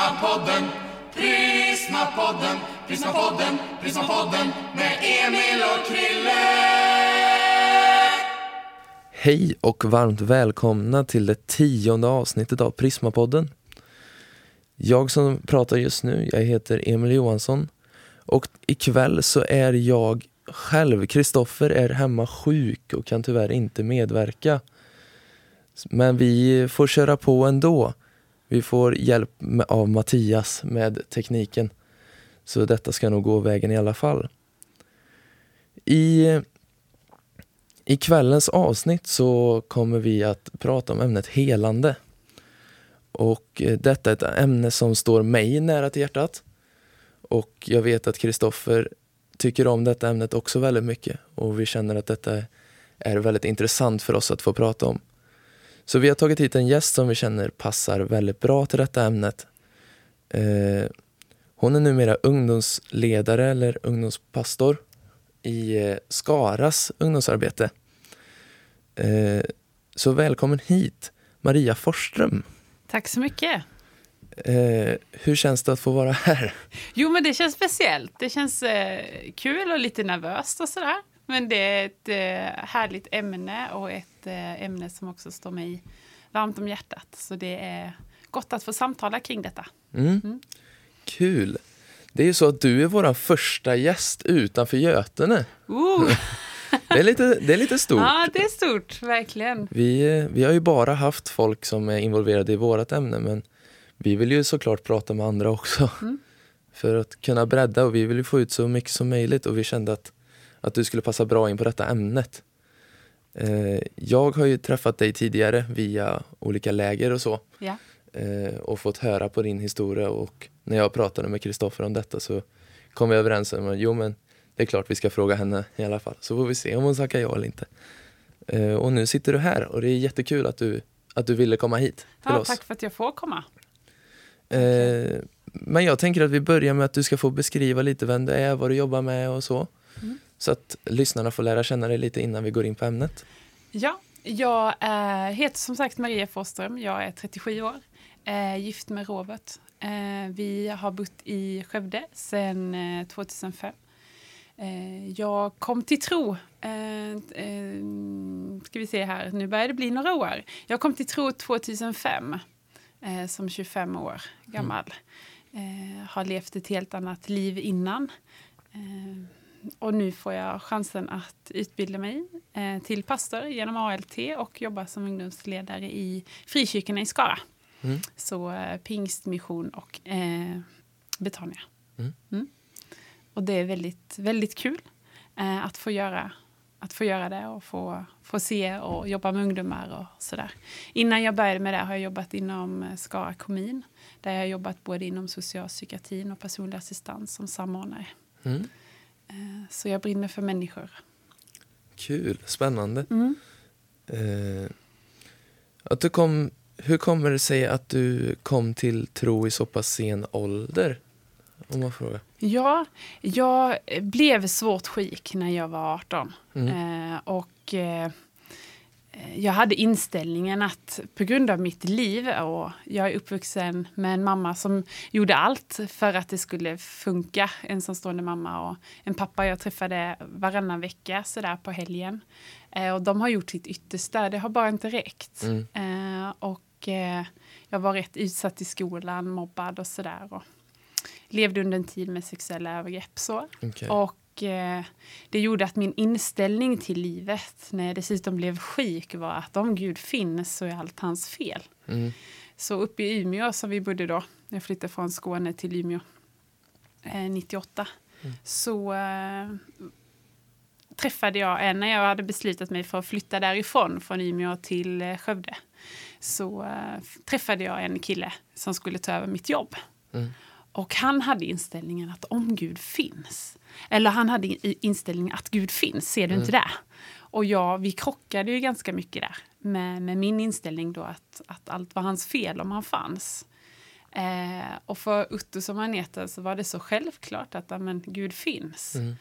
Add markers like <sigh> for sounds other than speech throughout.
Prismapodden, Prismapodden, Prismapodden, Prismapodden med Emil och Krille. Hej och varmt välkomna till det tionde avsnittet av Prismapodden. Jag som pratar just nu, jag heter Emil Johansson och ikväll så är jag själv, Kristoffer är hemma sjuk och kan tyvärr inte medverka. Men vi får köra på ändå. Vi får hjälp med, av Mattias med tekniken. Så detta ska nog gå vägen i alla fall. I, I kvällens avsnitt så kommer vi att prata om ämnet helande. Och eh, detta är ett ämne som står mig nära till hjärtat. Och jag vet att Kristoffer tycker om detta ämnet också väldigt mycket och vi känner att detta är väldigt intressant för oss att få prata om. Så vi har tagit hit en gäst som vi känner passar väldigt bra till detta ämnet. Eh, hon är numera ungdomsledare eller ungdomspastor i eh, Skaras ungdomsarbete. Eh, så välkommen hit, Maria Forsström. Tack så mycket. Eh, hur känns det att få vara här? Jo, men det känns speciellt. Det känns eh, kul och lite nervöst och sådär. Men det är ett eh, härligt ämne och ett eh, ämne som också står mig varmt om hjärtat. Så det är gott att få samtala kring detta. Mm. Mm. Kul. Det är ju så att du är vår första gäst utanför Götene. Uh. det, är lite, det är lite <laughs> stort. Ja, det är stort, verkligen. Vi, vi har ju bara haft folk som är involverade i vårt ämne, men vi vill ju såklart prata med andra också. Mm. För att kunna bredda och vi vill ju få ut så mycket som möjligt och vi kände att, att du skulle passa bra in på detta ämnet. Eh, jag har ju träffat dig tidigare via olika läger och så. Ja. Eh, och fått höra på din historia och när jag pratade med Kristoffer om detta så kom vi överens om att jo men det är klart vi ska fråga henne i alla fall. Så får vi se om hon tackar ja eller inte. Eh, och nu sitter du här och det är jättekul att du, att du ville komma hit till ja, oss. Tack för att jag får komma. Men jag tänker att vi börjar med att du ska få beskriva lite vem du är, vad du jobbar med och så. Mm. Så att lyssnarna får lära känna dig lite innan vi går in på ämnet. Ja, jag är, heter som sagt Maria Forsström. Jag är 37 år, är gift med Robert. Eh, vi har bott i Skövde sedan 2005. Eh, jag kom till tro, ska vi se här, nu börjar det bli några år. Jag kom till tro 2005 eh, som 25 år gammal. Mm. Eh, har levt ett helt annat liv innan. Och nu får jag chansen att utbilda mig eh, till pastor genom ALT och jobba som ungdomsledare i frikyrkorna i Skara. Mm. Så eh, pingstmission och eh, Betania. Mm. Mm. Och det är väldigt, väldigt kul eh, att få göra att få göra det och få, få se och jobba med ungdomar och sådär. Innan jag började med det har jag jobbat inom eh, Skara kommun där jag har jobbat både inom socialpsykiatrin och personlig assistans som samordnare. Mm. Eh, så jag brinner för människor. Kul, spännande. Mm. Eh, att du kom, hur kommer det sig att du kom till tro i så pass sen ålder? Om man frågar. Ja, jag blev svårt sjuk när jag var 18. Mm. Eh, och jag hade inställningen att på grund av mitt liv och jag är uppvuxen med en mamma som gjorde allt för att det skulle funka. Ensamstående mamma och en pappa jag träffade varannan vecka sådär på helgen. Eh, och de har gjort sitt yttersta, det har bara inte räckt. Mm. Eh, och eh, jag var rätt utsatt i skolan, mobbad och sådär. Och, levde under en tid med sexuella övergrepp. Så. Okay. Och eh, det gjorde att min inställning till livet när jag dessutom blev sjuk var att om Gud finns så är allt hans fel. Mm. Så uppe i Umeå som vi bodde då, jag flyttade från Skåne till Umeå eh, 98, mm. så eh, träffade jag en, när jag hade beslutat mig för att flytta därifrån, från Umeå till eh, Skövde, så eh, träffade jag en kille som skulle ta över mitt jobb. Mm. Och han hade inställningen att om Gud finns, eller han hade inställningen att Gud finns, ser du mm. inte det? Och jag, vi krockade ju ganska mycket där med, med min inställning då att, att allt var hans fel om han fanns. Eh, och för Utto som han heter så var det så självklart att amen, Gud finns. Mm.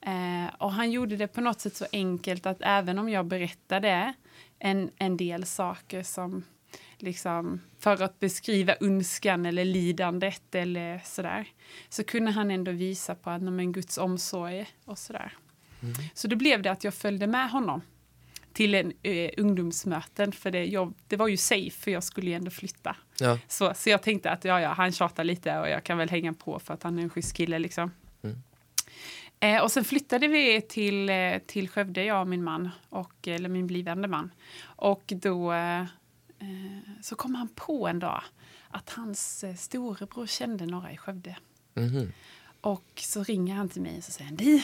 Eh, och han gjorde det på något sätt så enkelt att även om jag berättade en, en del saker som liksom, för att beskriva önskan eller lidandet eller sådär, så kunde han ändå visa på att, men Guds omsorg och sådär. Mm. Så då blev det att jag följde med honom till en eh, ungdomsmöten, för det, jag, det var ju safe, för jag skulle ju ändå flytta. Ja. Så, så jag tänkte att ja, ja, han tjatar lite och jag kan väl hänga på för att han är en schysst kille. Liksom. Mm. Eh, och sen flyttade vi till, eh, till Skövde, jag och min man, och, eller min blivande man. Och då Eh, så kom han på en dag att hans eh, storebror kände några i Skövde. Mm. Och så ringer han till mig och så säger han, du,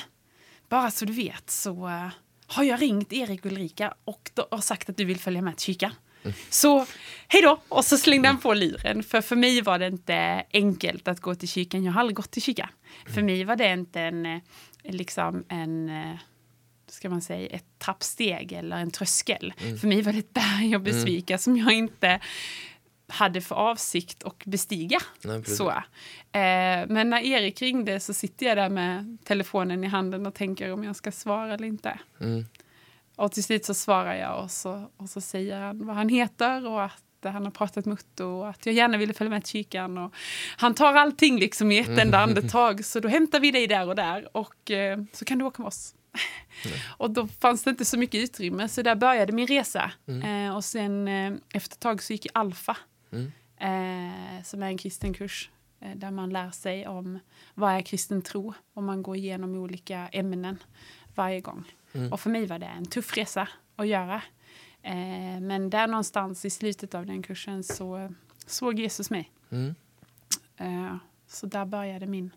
bara så du vet så uh, har jag ringt Erik och Ulrika och, och sagt att du vill följa med till kyrkan. Mm. Så hej då! Och så slängde han på luren. För för mig var det inte enkelt att gå till kyrkan. Jag har aldrig gått till kyrkan. Mm. För mig var det inte en, liksom en ska man säga, ett trappsteg eller en tröskel. Mm. För mig var det ett berg att besvika mm. som jag inte hade för avsikt att bestiga. Nej, så. Eh, men när Erik ringde så sitter jag där med telefonen i handen och tänker om jag ska svara eller inte. Mm. Och till slut så svarar jag och så, och så säger han vad han heter och att han har pratat mutto och att jag gärna ville följa med till kyrkan. Och han tar allting liksom i ett enda mm. andetag så då hämtar vi dig där och där och eh, så kan du åka med oss. <laughs> och då fanns det inte så mycket utrymme, så där började min resa. Mm. Eh, och sen eh, efter ett tag så gick jag Alfa, mm. eh, som är en kristen kurs eh, där man lär sig om vad är kristen tro och man går igenom olika ämnen varje gång. Mm. Och för mig var det en tuff resa att göra. Eh, men där någonstans i slutet av den kursen så såg Jesus mig. Mm. Eh, så där började min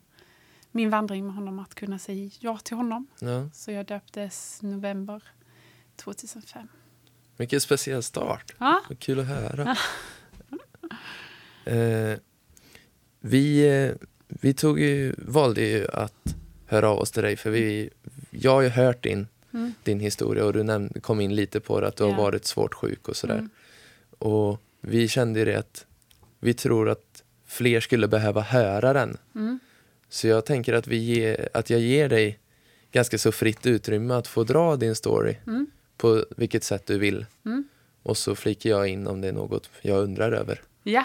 min vandring med honom att kunna säga ja till honom. Ja. Så jag döptes november 2005. Vilken speciell start. Ja. Kul att höra. <laughs> eh, vi, eh, vi tog ju, valde ju att höra av oss till dig för vi, jag har ju hört din, mm. din historia och du nämnde, kom in lite på det att du ja. har varit svårt sjuk och sådär. Mm. Och vi kände ju det att vi tror att fler skulle behöva höra den. Mm. Så jag tänker att, vi ger, att jag ger dig ganska så fritt utrymme att få dra din story mm. på vilket sätt du vill. Mm. Och så flikar jag in om det är något jag undrar över. Ja.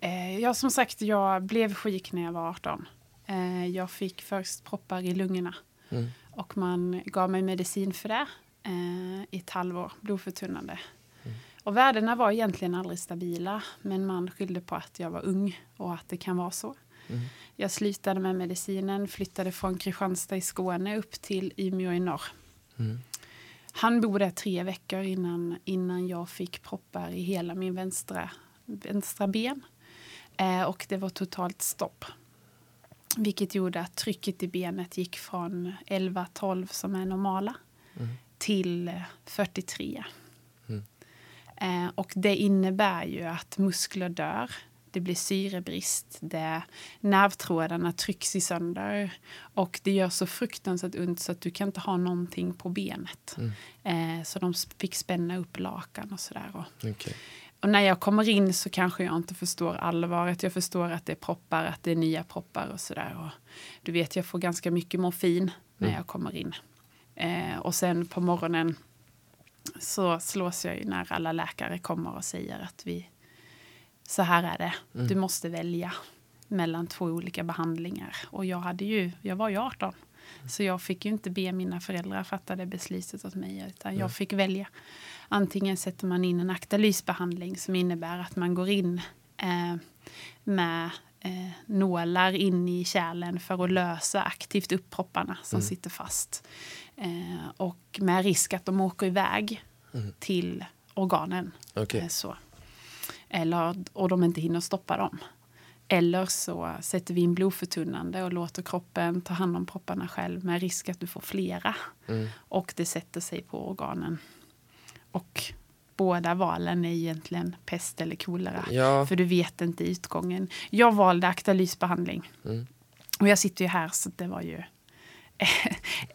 Eh, ja, som sagt, jag blev sjuk när jag var 18. Eh, jag fick först proppar i lungorna mm. och man gav mig medicin för det eh, i ett halvår, blodförtunnande. Mm. Och värdena var egentligen aldrig stabila, men man skyllde på att jag var ung och att det kan vara så. Mm. Jag slutade med medicinen, flyttade från Kristianstad i Skåne upp till Umeå i norr. Mm. Han bodde tre veckor innan, innan jag fick proppar i hela min vänstra, vänstra ben. Eh, och det var totalt stopp. Vilket gjorde att trycket i benet gick från 11-12 som är normala mm. till 43. Mm. Eh, och det innebär ju att muskler dör det blir syrebrist, det, nervtrådarna trycks i sönder och det gör så fruktansvärt ont så att du kan inte ha någonting på benet. Mm. Eh, så de fick spänna upp lakan och sådär. Okay. Och när jag kommer in så kanske jag inte förstår allvaret. Jag förstår att det är proppar, att det är nya proppar och sådär. Du vet, jag får ganska mycket morfin när mm. jag kommer in. Eh, och sen på morgonen så slås jag ju när alla läkare kommer och säger att vi så här är det. Mm. Du måste välja mellan två olika behandlingar. Och jag, hade ju, jag var ju 18. Mm. Så jag fick ju inte be mina föräldrar fatta det beslutet åt mig. Utan mm. jag fick välja. Antingen sätter man in en aktalysbehandling som innebär att man går in eh, med eh, nålar in i kärlen för att lösa aktivt upp propparna som mm. sitter fast. Eh, och med risk att de åker iväg mm. till organen. Okay. Eh, så. Eller, och de inte hinner stoppa dem. Eller så sätter vi in blodförtunnande och låter kroppen ta hand om propparna själv med risk att du får flera. Mm. Och det sätter sig på organen. Och båda valen är egentligen pest eller kolera. Ja. För du vet inte utgången. Jag valde aktalysbehandling. Mm. Och jag sitter ju här så det var ju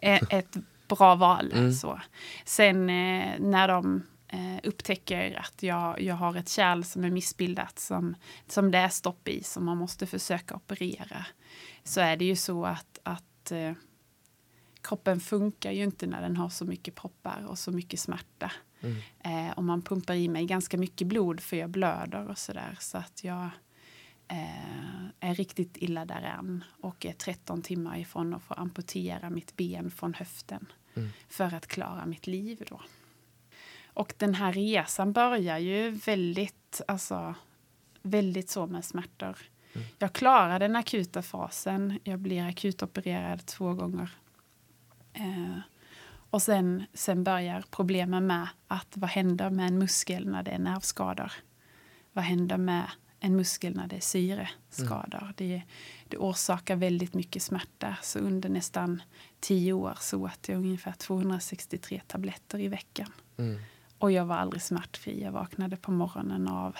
<laughs> ett bra val. Mm. Så. Sen eh, när de eh, upptäcker att jag, jag har ett kärl som är missbildat som, som det är stopp i, som man måste försöka operera, så är det ju så att, att eh, kroppen funkar ju inte när den har så mycket proppar och så mycket smärta. Mm. Eh, och man pumpar i mig ganska mycket blod för jag blöder och sådär. Så att jag eh, är riktigt illa däran och är 13 timmar ifrån att få amputera mitt ben från höften Mm. för att klara mitt liv då. Och den här resan börjar ju väldigt, alltså, väldigt så med smärtor. Mm. Jag klarar den akuta fasen. Jag blir akutopererad två gånger. Eh, och sen, sen börjar problemen med att vad händer med en muskel när det är nervskador? Vad händer med en muskel när det är syreskador? Det, det orsakar väldigt mycket smärta. Så under nästan tio år så åt jag ungefär 263 tabletter i veckan. Mm. Och jag var aldrig smärtfri. Jag vaknade på morgonen av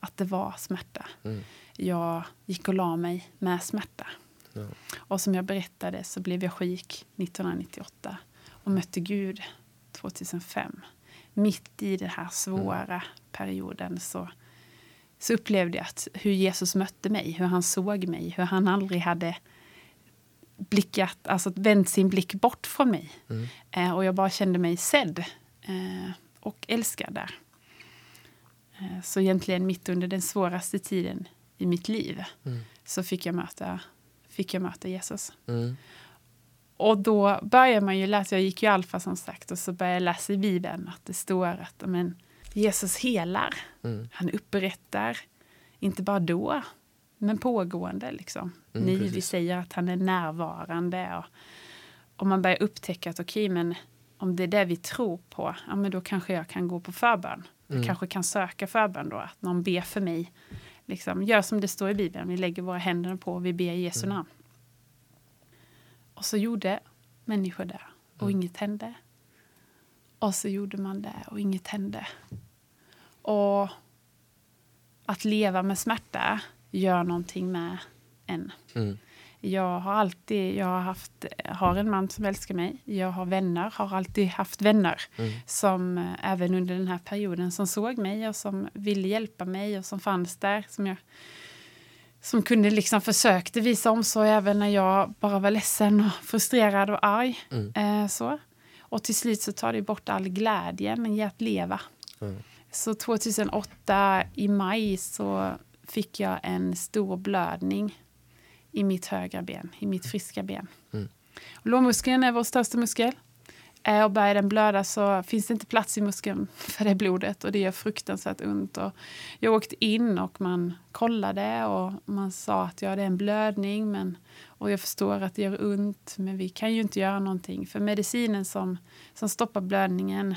att det var smärta. Mm. Jag gick och la mig med smärta. Ja. Och som jag berättade så blev jag sjuk 1998 och mötte Gud 2005. Mitt i den här svåra perioden så, så upplevde jag att hur Jesus mötte mig, hur han såg mig, hur han aldrig hade blickat, alltså vänt sin blick bort från mig. Mm. Eh, och jag bara kände mig sedd eh, och älskad där. Eh, så egentligen mitt under den svåraste tiden i mitt liv Mm. så fick jag möta, fick jag möta Jesus. Mm. Och då börjar man ju läsa, jag gick ju alfa som sagt, och så började jag läsa i Bibeln att det står att men, Jesus helar, Mm. han upprättar, inte bara då, men pågående. Liksom. Mm, Ni, vi säger att han är närvarande. Och, och man börjar upptäcka att okej, men om det är det vi tror på, ja, men då kanske jag kan gå på förbön. Jag Mm. kanske kan söka förbön då, att någon ber för mig. Liksom, gör som det står i Bibeln, vi lägger våra händer på och vi ber i Jesu Mm. namn. Och så gjorde människor det och Mm. inget hände. Och så gjorde man det och inget hände. Och att leva med smärta gör någonting med en. Mm. Jag har alltid, jag har haft, har en man som älskar mig. Jag har vänner, har alltid haft vänner Mm. som eh, även under den här perioden som såg mig och som ville hjälpa mig och som fanns där. Som, jag, som kunde liksom försökte visa omsorg även när jag bara var ledsen och frustrerad och arg. Mm. Eh, så. Och till slut så tar det bort all glädjen i att leva. Ja. Så 2008 i maj så fick jag en stor blödning i mitt högra ben, i mitt friska ben. Mm. Lårmuskeln är vår största muskel. Och börjar den blöda så finns det inte plats i muskeln <laughs> för det blodet och det gör fruktansvärt ont. Och jag åkte in och man kollade och man sa att ja, det är en blödning men, och jag förstår att det gör ont men vi kan ju inte göra någonting för medicinen som, som stoppar blödningen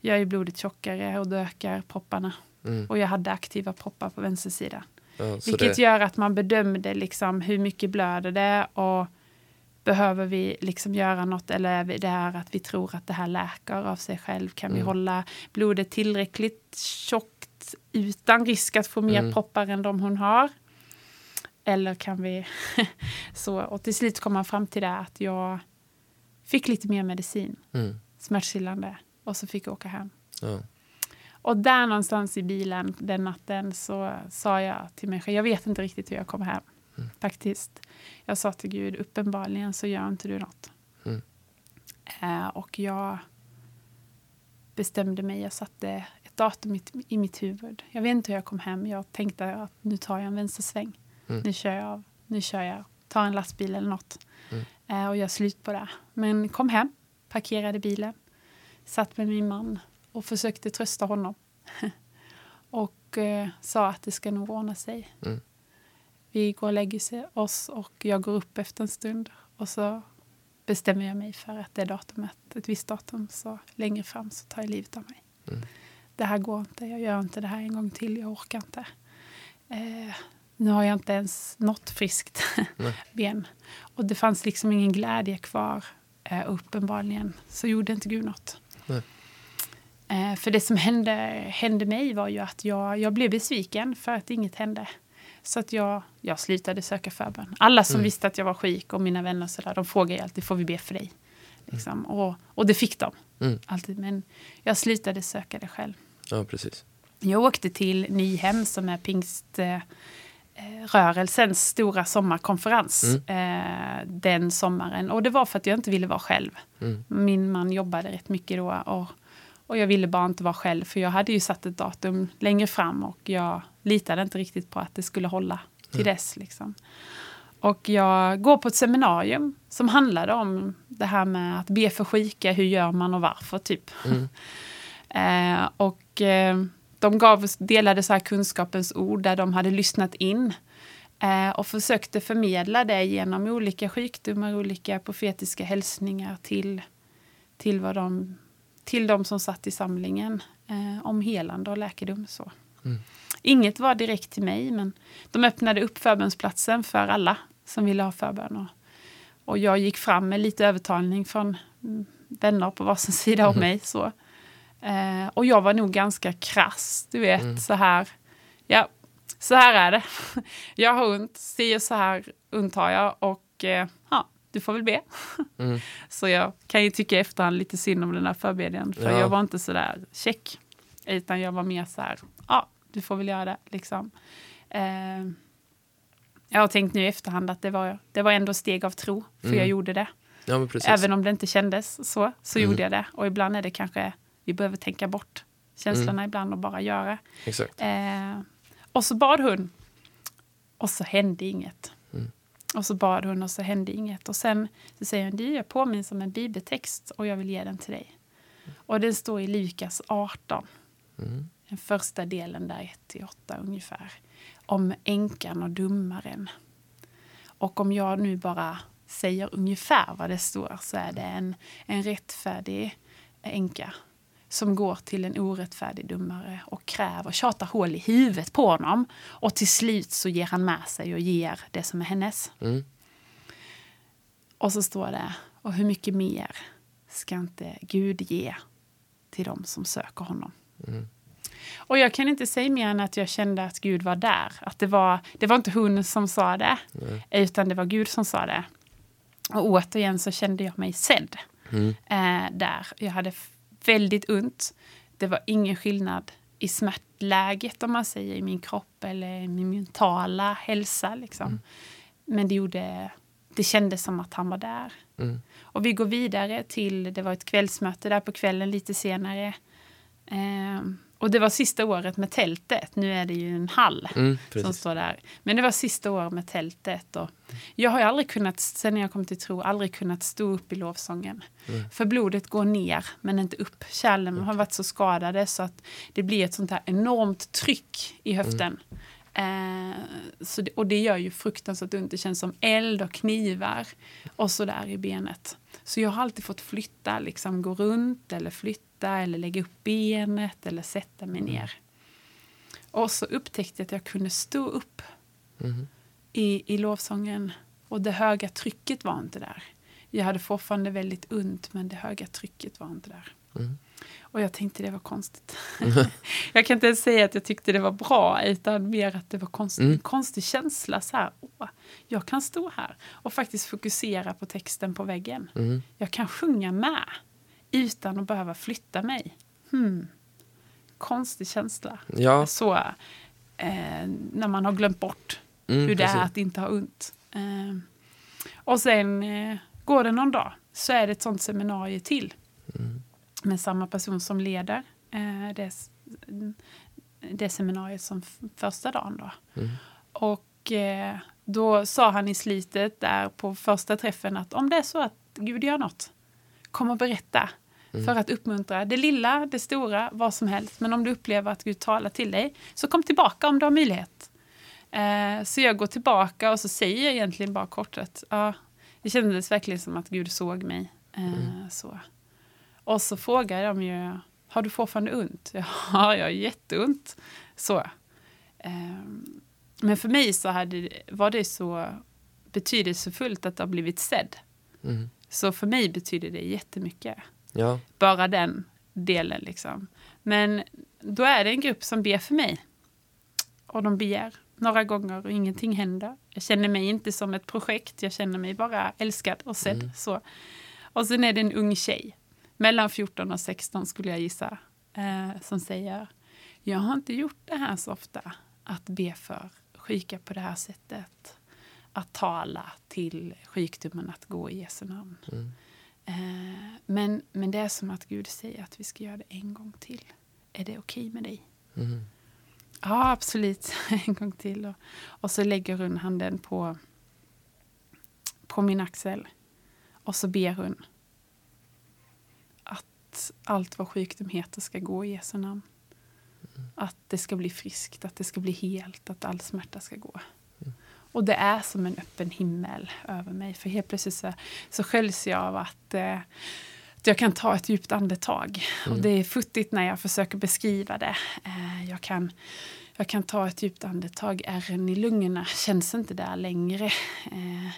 gör ju blodet tjockare och det ökar propparna. Mm. Och jag hade aktiva proppar på vänster sida. Ja, Vilket det, gör att man bedömde liksom hur mycket blöder det och behöver vi liksom göra något eller är vi där att vi tror att det här läker av sig själv? Kan vi Mm. hålla blodet tillräckligt tjockt utan risk att få mer Mm. proppar än de hon har? Eller kan vi... <laughs> så, och till slut kom man fram till det att jag fick lite mer medicin, mm. smärtstillande, och så fick jag åka hem. ja. Och där någonstans i bilen den natten så sa jag till mig själv, jag vet inte riktigt hur jag kommer hem. Mm. Faktiskt. Jag sa till Gud, uppenbarligen så gör inte du något. Mm. Eh, och jag bestämde mig, jag satte ett datum i, i mitt huvud. Jag vet inte hur jag kom hem, jag tänkte att nu tar jag en vänstersväng. Mm. Nu kör jag av, nu kör jag, tar en lastbil eller något. Mm. Eh, och gör slut på det. Men kom hem, parkerade bilen, satt med min man och försökte trösta honom. <laughs> och eh, sa att det ska nog ordna sig. Mm. Vi går och lägger oss och jag går upp efter en stund. Och så bestämmer jag mig för att det datumet, ett visst datum, så längre fram så tar jag livet av mig. Mm. Det här går inte, jag gör inte det här en gång till, jag orkar inte. Eh, nu har jag inte ens något friskt <laughs> ben. Och det fanns liksom ingen glädje kvar. Eh, uppenbarligen så gjorde inte Gud något. Nej. Eh, för det som hände, hände mig var ju att jag, jag blev besviken för att inget hände. Så att jag, jag slutade söka förbön. Alla som Mm. visste att jag var sjuk och mina vänner så där, de frågade alltid, får vi be för dig? Liksom. Och, och det fick de. Mm. Alltid. Men jag slutade söka det själv. ja, precis. Jag åkte till Nyhem som är pingst eh, stora sommarkonferens eh, den sommaren. Och det var för att jag inte ville vara själv. Mm. Min man jobbade rätt mycket då och, Och jag ville bara inte vara själv för jag hade ju satt ett datum längre fram och jag litade inte riktigt på att det skulle hålla till mm. dess. Liksom. Och jag går på ett seminarium som handlade om det här med att be för sjuka, hur gör man och varför typ. Mm. <laughs> eh, och eh, de gav, delade så här kunskapens ord där de hade lyssnat in eh, och försökte förmedla det genom olika sjukdomar, olika profetiska hälsningar till, till, vad de, till de som satt i samlingen eh, om helande och läkedom. Så. Mm. Inget var direkt till mig, men de öppnade upp förbönsplatsen för alla som ville ha förbön. Och, och jag gick fram med lite övertalning från mm, vänner på varsin <laughs> sida mm. av mig. Så. Eh, och jag var nog ganska krass, du vet, mm. så här. Ja, så här är det. <laughs> Jag har ont, si och så här ont har jag och eh, ja, du får väl be. Mm. <laughs> Så jag kan ju tycka i efterhand lite synd om den här förbedjan, för ja. jag var inte så där check. Utan jag var mer så här, ja, du får väl göra det. Liksom. Eh, jag har tänkt nu i efterhand att det var, det var ändå steg av tro, för mm. jag gjorde det. Ja, Även om det inte kändes så, så mm. gjorde jag det. Och ibland är det kanske, vi behöver tänka bort känslorna mm. ibland och bara göra. Eh, och så bad hon. Och så hände inget. Och så bad hon och så hände inget. Och sen så säger hon, du jag påminns om en bibeltext och jag vill ge den till dig. Och den står i Lukas 18. Mm. Den första delen där, 1-8 ungefär. Om änkan och domaren. Och om jag nu bara säger ungefär vad det står så är det en, en rättfärdig änka som går till en orättfärdig domare och kräver, tjatar hål i huvudet på honom. Och till slut så ger han med sig och ger det som är hennes. Mm. Och så står det, och hur mycket mer ska inte Gud ge till dem som söker honom? Mm. Och jag kan inte säga mer än att jag kände att Gud var där. Att det var, det var inte hon som sa det, Nej. utan det var Gud som sa det. Och återigen så kände jag mig sedd mm. eh, där. Jag hade väldigt ont. Det var ingen skillnad i smärtläget om man säger i min kropp eller i min mentala hälsa. Liksom. Mm. Men det, gjorde, det kändes som att han var där. Mm. Och vi går vidare till, det var ett kvällsmöte där på kvällen lite senare. Eh, och det var sista året med tältet. Nu är det ju en hall mm, som står där. Men det var sista året med tältet. Och jag har aldrig kunnat, sen jag kom till tro, aldrig kunnat stå upp i lovsången. Mm. För blodet går ner, men inte upp. Kärlen okay. har varit så skadade så att det blir ett sånt här enormt tryck i höften. Mm. Eh, så det, och det gör ju fruktansvärt ont. Det känns som eld och knivar och så där i benet. Så jag har alltid fått flytta, liksom gå runt eller flytta eller lägga upp benet eller sätta mig mm. ner. Och så upptäckte jag att jag kunde stå upp mm. i, i lovsången och det höga trycket var inte där. Jag hade fortfarande väldigt ont men det höga trycket var inte där. Mm. Och jag tänkte det var konstigt. <laughs> jag kan inte ens säga att jag tyckte det var bra utan mer att det var konst, mm. en konstig känsla. Så här, åh, jag kan stå här och faktiskt fokusera på texten på väggen. Mm. Jag kan sjunga med utan att behöva flytta mig. Hmm. Konstig känsla. Ja. Så, eh, när man har glömt bort mm, hur det precis. är att inte ha ont. Eh, och sen eh, går det någon dag så är det ett sånt seminarium till. Mm. Med samma person som leder eh, det, det seminariet som första dagen. Då. Mm. Och eh, då sa han i slutet där på första träffen att om det är så att Gud gör något Kom och berätta. Mm. För att uppmuntra det lilla, det stora, vad som helst. Men om du upplever att Gud talar till dig, så kom tillbaka om du har möjlighet. Eh, så jag går tillbaka och så säger jag egentligen bara kort att ja, det kändes verkligen som att Gud såg mig. Eh, mm. så. Och så frågar de ju, har du fortfarande ont? <laughs> Ja, jag har jätteont. Så. Eh, men för mig så hade, var det så betydelsefullt att ha blivit sedd. Mm. Så för mig betyder det jättemycket. Ja. Bara den delen liksom. Men då är det en grupp som ber för mig. Och de ber några gånger och ingenting händer. Jag känner mig inte som ett projekt, jag känner mig bara älskad och sedd. Mm. Så. Och sen är det en ung tjej, mellan 14 och 16 skulle jag gissa, eh, som säger Jag har inte gjort det här så ofta, att be för sjuka på det här sättet att tala till sjukdomen att gå i Jesu namn. Mm. Eh, men, men det är som att Gud säger att vi ska göra det en gång till. Är det okej okay med dig? Mm. Ja, absolut. <laughs> en gång till. Och, och så lägger hon handen på, på min axel. Och så ber hon att allt vad sjukdom heter ska gå i Jesu namn. Mm. Att det ska bli friskt, att det ska bli helt, att all smärta ska gå. Mm. Och det är som en öppen himmel över mig. För helt plötsligt så, så sköljs jag av att, eh, att jag kan ta ett djupt andetag. Mm. Och det är futtigt när jag försöker beskriva det. Eh, jag kan jag kan ta ett djupt andetag. Ärren i lungorna känns inte där längre. Eh,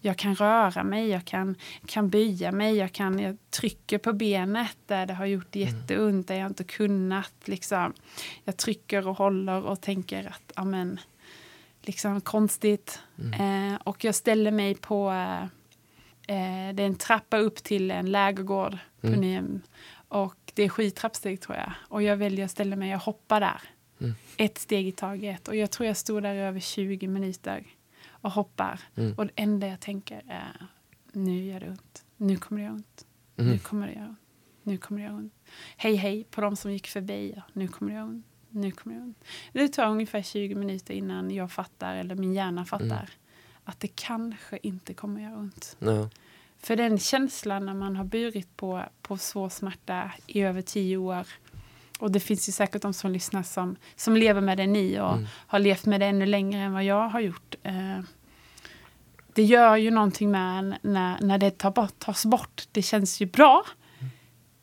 jag kan röra mig, jag kan, kan böja mig, jag, kan, jag trycker på benet där det har gjort mm. jätteont, där jag inte kunnat. Liksom. Jag trycker och håller och tänker att amen, liksom konstigt. Mm. Eh, och jag ställer mig på, eh, det är en trappa upp till en lägergård mm. på Nyhem. Och det är sju trappsteg tror jag. Och jag väljer att ställa mig och hoppa där. Mm. Ett steg i taget. Och jag tror jag stod där i över 20 minuter och hoppar. Mm. Och det enda jag tänker är nu gör det ont. Nu kommer det göra ont. Mm. Nu kommer det göra ont. Nu kommer det göra ont. Hej hej på de som gick förbi. Nu kommer det göra ont. Nu kommer det ont. Det tar ungefär 20 minuter innan jag fattar, eller min hjärna fattar, mm. att det kanske inte kommer göra ont. No. För den känslan när man har burit på, på svår smärta i över tio år och det finns ju säkert de som lyssnar som, som lever med det ni och mm. har levt med det ännu längre än vad jag har gjort. Eh, det gör ju någonting med en när, när det tar bort, tas bort. Det känns ju bra.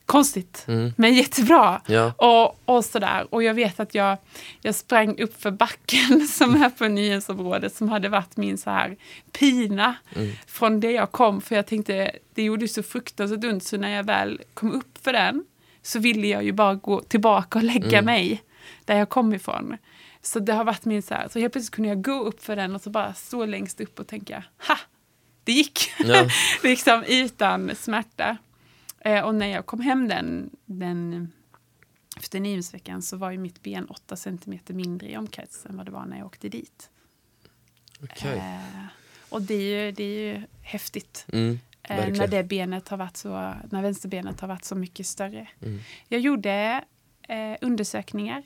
Konstigt, mm. men jättebra. Ja. Och, och sådär. Och jag vet att jag, jag sprang upp för backen <laughs> som är på nyhetsområdet som hade varit min så här pina mm. från det jag kom. För jag tänkte, det gjorde så fruktansvärt ont så när jag väl kom upp för den så ville jag ju bara gå tillbaka och lägga mm. mig där jag kom ifrån. Så det har varit min så här, så helt plötsligt kunde jag gå upp för den och så bara stå längst upp och tänka, ha! Det gick! Ja. <laughs> liksom utan smärta. Eh, och när jag kom hem den, den efter niohundsveckan så var ju mitt ben 8 centimeter mindre i omkrets än vad det var när jag åkte dit. Okay. Eh, och det är ju, det är ju häftigt. Mm. Eh, när det benet har varit så, när vänsterbenet har varit så mycket större. Mm. Jag gjorde eh, undersökningar.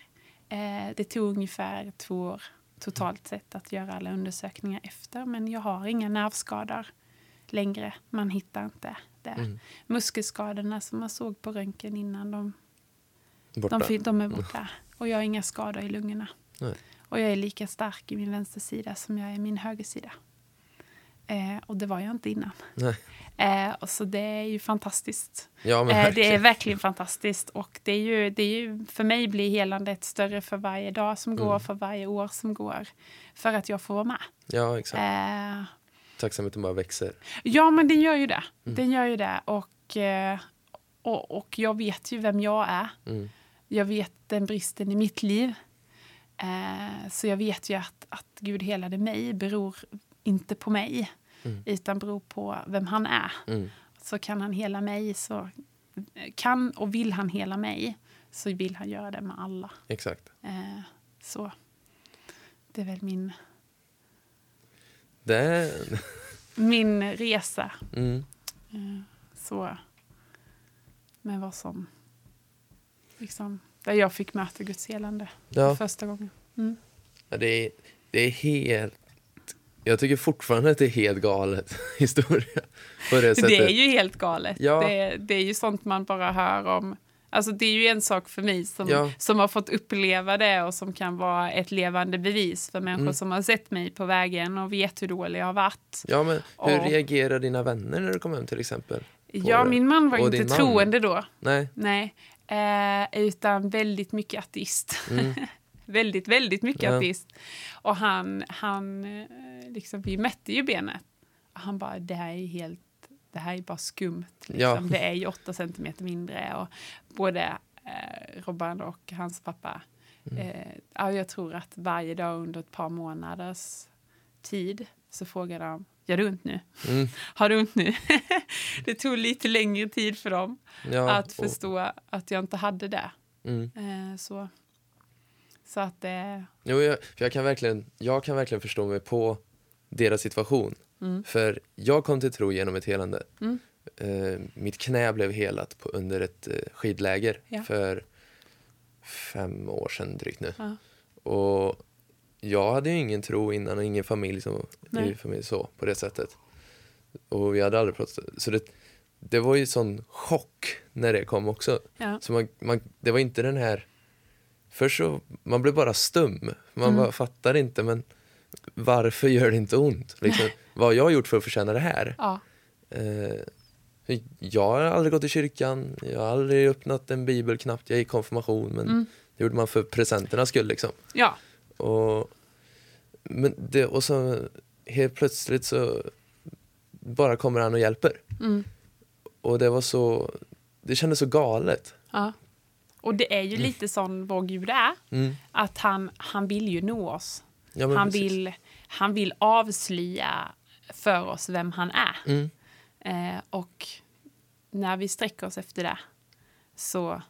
Eh, det tog ungefär två år totalt sett att göra alla undersökningar efter. Men jag har inga nervskador längre. Man hittar inte det. Mm. Muskelskadorna som man såg på röntgen innan, de, de, de är borta. Och jag har inga skador i lungorna. Nej. Och jag är lika stark i min vänstersida som jag är i min högersida. Eh, och det var jag inte innan. Eh, och så det är ju fantastiskt. Ja, eh, det är verkligen fantastiskt. Och det är ju, det är ju, för mig blir helandet större för varje dag som går, mm. för varje år som går. För att jag får vara med. Ja, exakt. Eh, Tacksamheten bara växer. Ja, men den gör ju det. Mm. Den gör ju det. Och, eh, och, och jag vet ju vem jag är. Mm. Jag vet den bristen i mitt liv. Eh, så jag vet ju att, att Gud helade mig beror inte på mig mm. utan beror på vem han är. Mm. Så kan han hela mig, så kan och vill han hela mig så vill han göra det med alla. Exakt. Eh, så det är väl min... Det min resa. Mm. Eh, så med vad som... Liksom, där jag fick möta Guds helande ja. första gången. Mm. Ja, det, är, det är helt jag tycker fortfarande att det är helt galet <laughs> historia. På det, det är ju helt galet. Ja. Det, det, är ju sånt man bara hör om. Alltså det är ju en sak för mig som, ja. som har fått uppleva det och som kan vara ett levande bevis för människor mm. som har sett mig på vägen och vet hur dålig jag har varit. Ja, men hur och, reagerar dina vänner när du kom hem till exempel? Ja, min man var och inte troende då. Nej. Nej. Eh, utan väldigt mycket ateist. Mm. <laughs> väldigt, väldigt mycket ja. ateist. Och han, han eh, liksom, vi mätte ju benet. Och han bara, det här är helt, det här är bara skumt. Liksom. Ja. Det är ju åtta centimeter mindre. Och både eh, Robban och hans pappa, mm. eh, ja, jag tror att varje dag under ett par månaders tid så frågade de, gör du ont nu? Mm. <laughs> Har du ont nu? <laughs> det tog lite längre tid för dem ja, att förstå att jag inte hade det. Mm. Eh, så så att det... Jo, jag, jag, kan verkligen, jag kan verkligen förstå mig på deras situation. Mm. För jag kom till tro genom ett helande. Mm. eh, mitt knä blev helat på, under ett eh, skidläger Ja. för fem år sedan drygt nu. Ja. Och jag hade ju ingen tro innan och ingen familj som Nej. i familj så på det sättet. Och vi hade aldrig pratat. Så det, det var ju sån chock när det kom också. Ja. Så man, man, det var inte den här... Först så, man blev bara stum. Man Mm. bara fattar inte, men varför gör det inte ont? Liksom, <laughs> vad har jag gjort för att förtjäna det här? Ja. Eh, jag har aldrig gått i kyrkan, jag har aldrig öppnat en bibel knappt, jag gick konfirmation, men Mm. det gjorde man för presenternas skull. Liksom. ja. Och, men det, och så helt plötsligt så bara kommer han och hjälper. Mm. Och det var så, det kändes så galet. ja. Och det är ju lite sån vår Gud är. Mm. Att han, han vill ju nå oss. Ja, Han precis. vill, han vill avslöja för oss vem han är. Mm. Eh, och när vi sträcker oss efter det så,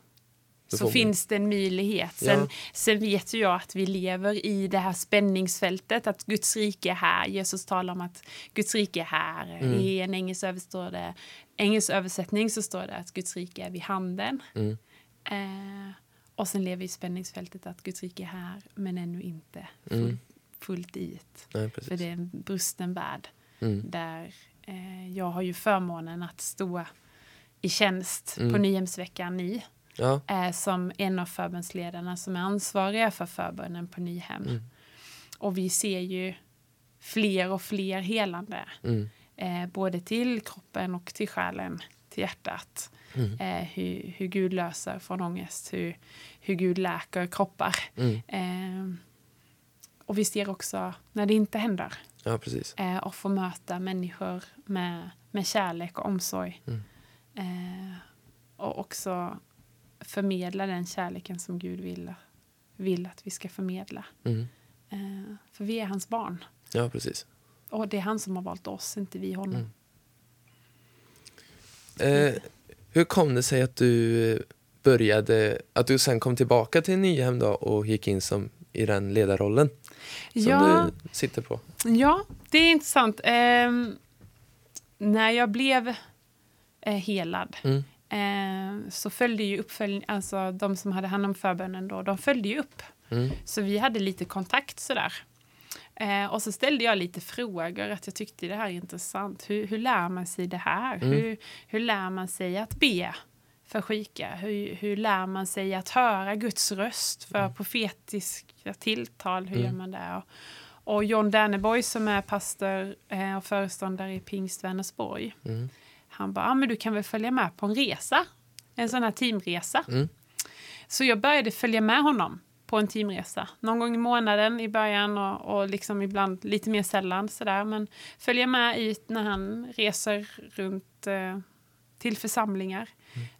så finns det en möjlighet. Sen, Ja. sen vet ju jag att vi lever i det här spänningsfältet, att Guds rike är här. Jesus talar om att Guds rike är här. Mm. I en engelsk, överstår det, engelsk översättning så står det att Guds rike är vid handen. Mm. Eh, och sen lever i spänningsfältet att Guds rike är här, men ännu inte full, Mm. fullt ut. Nej, För det är en brusten värld Mm. där eh, jag har ju förmånen att stå i tjänst Mm. på Nyhemsveckan Ny Ja, eh, som en av förbönsledarna som är ansvariga för förbönen på Nyhem. Mm. Och vi ser ju fler och fler helande, mm. eh, både till kroppen och till själen, till hjärtat. Mm. Eh, hur, hur Gud löser från ångest, hur, hur Gud läker kroppar. Mm. Eh, och vi ser också när det inte händer ja precis. eh, och få möta människor med, med kärlek och omsorg. Mm. Eh, och också förmedla den kärleken som Gud vill, vill att vi ska förmedla. Mm. Eh, för vi är hans barn. Ja, precis. Och det är han som har valt oss, inte vi honom. Eh, hur kom det sig att du eh, började, att du sen kom tillbaka till Nyhem då och gick in som i den ledarrollen som Ja, du sitter på? ja, det är intressant. Ehm, när jag blev eh, helad Mm. eh, så följde ju uppföljning, alltså de som hade hand om förbönen då, de följde ju upp. Mm. Så vi hade lite kontakt sådär. Eh, och så ställde jag lite frågor, att jag tyckte det här är intressant. Hur, hur lär man sig det här? Mm. Hur, hur lär man sig att be för sjuka? Hur, hur lär man sig att höra Guds röst för profetiska tilltal? Hur Mm. gör man det? Och, och John Derneborg som är pastor eh, och föreståndare i Pingst Vänersborg. Mm. Han bara, ah, men du kan väl följa med på en resa? En sån här teamresa. Mm. Så jag började följa med honom på en teamresa. Någon gång i månaden i början och, och liksom ibland lite mer sällan sådär. Men följa med ut när han reser runt eh, till församlingar.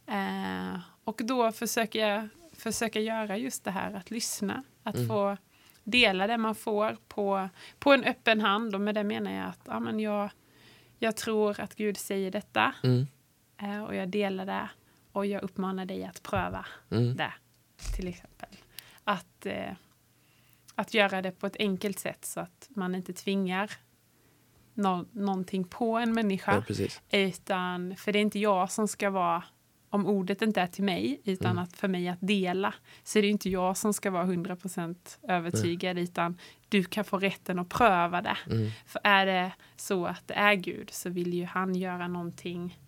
Eh, och då försöker jag försöka göra just det här att lyssna. Att Mm. få dela det man får på, på en öppen hand. Och med det menar jag att ja, men jag, jag tror att Gud säger detta Mm. eh, och jag delar det. Och jag uppmanar dig att pröva Mm. det, till exempel. Att, eh, att göra det på ett enkelt sätt så att man inte tvingar nå- någonting på en människa. Ja. Utan, för det är inte jag som ska vara, om ordet inte är till mig, utan Mm. att för mig att dela, så är det inte jag som ska vara 100% övertygad, utan du kan få rätten att pröva det. Mm. För är det så att det är Gud så vill ju han göra någonting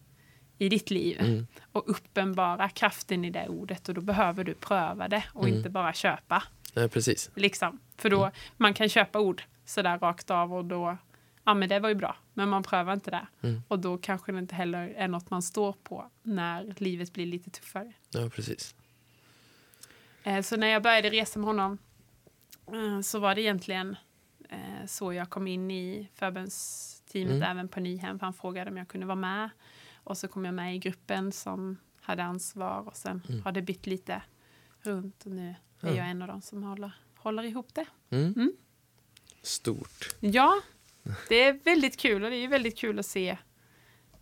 i ditt liv Mm. och uppenbara kraften i det ordet och då behöver du pröva det och Mm. inte bara köpa. Ja, precis. Liksom. För då, man kan köpa ord sådär rakt av och då, ja men det var ju bra, men man prövar inte det. Mm. Och då kanske det inte heller är något man står på när livet blir lite tuffare. Ja, precis. Eh, så när jag började resa med honom eh, så var det egentligen eh, så jag kom in i förbundsteamet Mm. även på Nyhem. För han frågade om jag kunde vara med. Och så kom jag med i gruppen som hade ansvar och sen Mm. har det bytt lite runt och nu är Ja. jag en av dem som håller, håller ihop det. Mm. Mm. Stort. Ja, det är väldigt kul och det är väldigt kul att se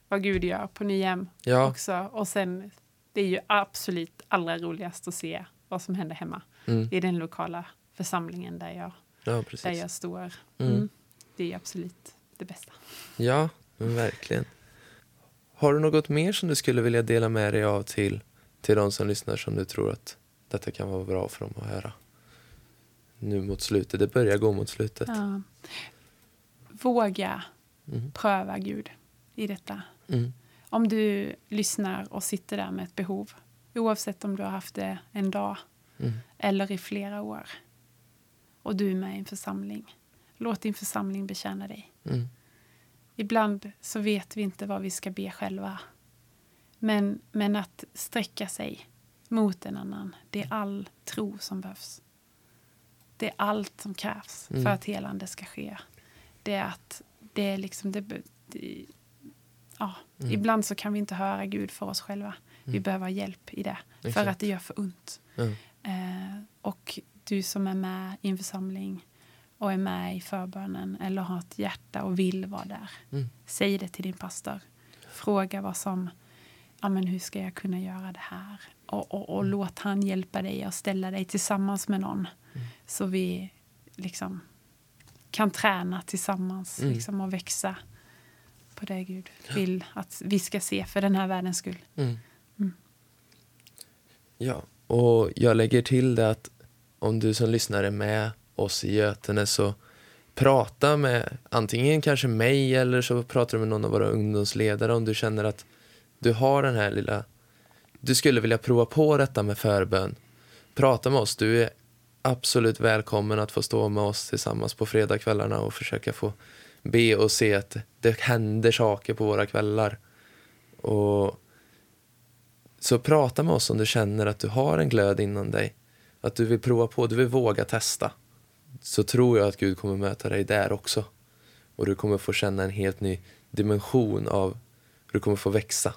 vad Gud gör på Nyhem Ja, också. Och sen, det är ju absolut allra roligast att se vad som händer hemma mm. i den lokala församlingen där jag, ja där jag står. Mm. Mm. Det är absolut det bästa. Ja, verkligen. Har du något mer som du skulle vilja dela med dig av till, till de som lyssnar som du tror att detta kan vara bra för dem att höra? Nu mot slutet, det börjar gå mot slutet. Ja. Våga Mm. pröva Gud i detta. Mm. Om du lyssnar och sitter där med ett behov, oavsett om du har haft det en dag Mm. eller i flera år, och du är med i en församling, låt din församling betjäna dig. Ibland så vet vi inte vad vi ska be själva. Men, men att sträcka sig mot en annan, det är all tro som behövs. Det är allt som krävs Mm. för att helande ska ske. Det är att det är liksom... Det, det, ja, Mm. Ibland så kan vi inte höra Gud för oss själva. Vi Mm. behöver ha hjälp i det. För Exakt. att det gör för ont. Eh, och du som är med i en församling och är med i förbönen eller har ett hjärta och vill vara där. Mm. Säg det till din pastor. Fråga vad som, ja men hur ska jag kunna göra det här? Och, och, och låt han hjälpa dig och ställa dig tillsammans med någon. Så vi liksom kan träna tillsammans Mm. liksom, och växa på det Gud vill att vi ska se för den här världens skull. Mm. Mm. Ja, och jag lägger till det att om du som lyssnar är med oss i Götene så prata med antingen kanske mig eller så pratar du med någon av våra ungdomsledare om du känner att du har den här lilla du skulle vilja prova på detta med förbön. Prata med oss. Du är absolut välkommen att få stå med oss tillsammans på fredagskvällarna och försöka få be och se att det händer saker på våra kvällar. Och så prata med oss om du känner att du har en glöd inom dig. Att du vill prova på, du vill våga testa. Så tror jag att Gud kommer möta dig där också. Och du kommer få känna en helt ny dimension av du kommer få växa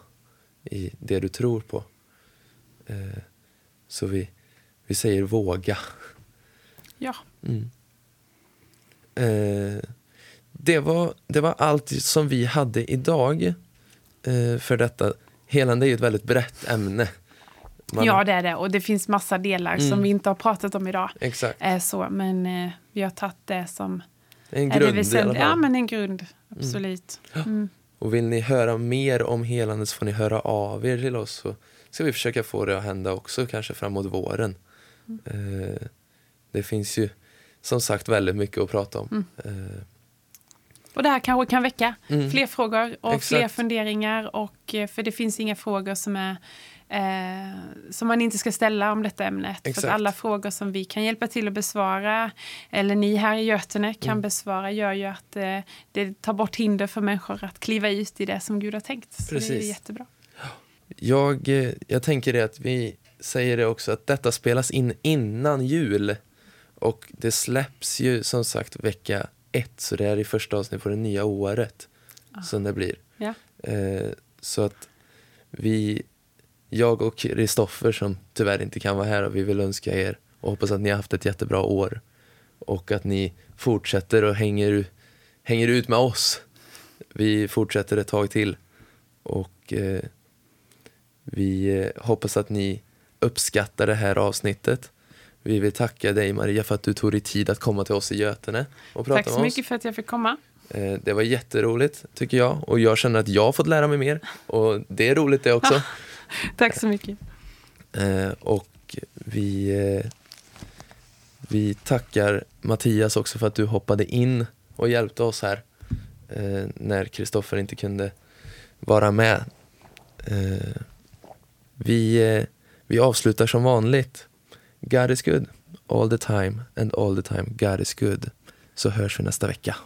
i det du tror på. Eh, så vi, vi säger våga. Ja, Mm. Eh, det, var, det var allt som vi hade idag eh, för detta. Helande är ju ett väldigt brett ämne. Man- ja det är det. Och det finns massa delar Mm. som vi inte har pratat om idag. Exakt. Eh, så, men eh, vi har tagit det som En är det grund i alla väsentliga. Ja, men en grund. Absolut. Mm. Och vill ni höra mer om helande så får ni höra av er till oss så ska vi försöka få det att hända också kanske framåt våren. Mm. Eh, det finns ju som sagt väldigt mycket att prata om. Mm. Eh, Och det här kanske kan väcka Mm. fler frågor och Exakt. fler funderingar. Och, eh, för det finns inga frågor som, är, eh, som man inte ska ställa om detta ämnet. För Exakt. att alla frågor som vi kan hjälpa till att besvara, eller ni här i Götene kan Mm. besvara, gör ju att eh, det tar bort hinder för människor att kliva ut i det som Gud har tänkt. Så det är Precis. jättebra. Jag, eh, jag tänker det att vi säger det också att detta spelas in innan jul. Och det släpps ju som sagt vecka ett, så det är i första avsnitt på det nya året som det blir. Ja. Eh, så att vi, jag och Kristoffer som tyvärr inte kan vara här och vi vill önska er och hoppas att ni har haft ett jättebra år. Och att ni fortsätter och hänger, hänger ut med oss. Vi fortsätter ett tag till. Och eh, vi eh, hoppas att ni uppskattar det här avsnittet. Vi vill tacka dig Maria för att du tog dig tid att komma till oss i Götene och prata Tack så med mycket för att jag fick komma. oss. Eh, Det var jätteroligt tycker jag och jag känner att jag har fått lära mig mer och det är roligt det också. <laughs> <laughs> Tack så mycket. Eh, och vi, eh, vi tackar Mattias också för att du hoppade in och hjälpte oss här eh, när Kristoffer inte kunde vara med. Vi, vi avslutar som vanligt. God is good all the time and all the time God is good. Så hörs vi nästa vecka.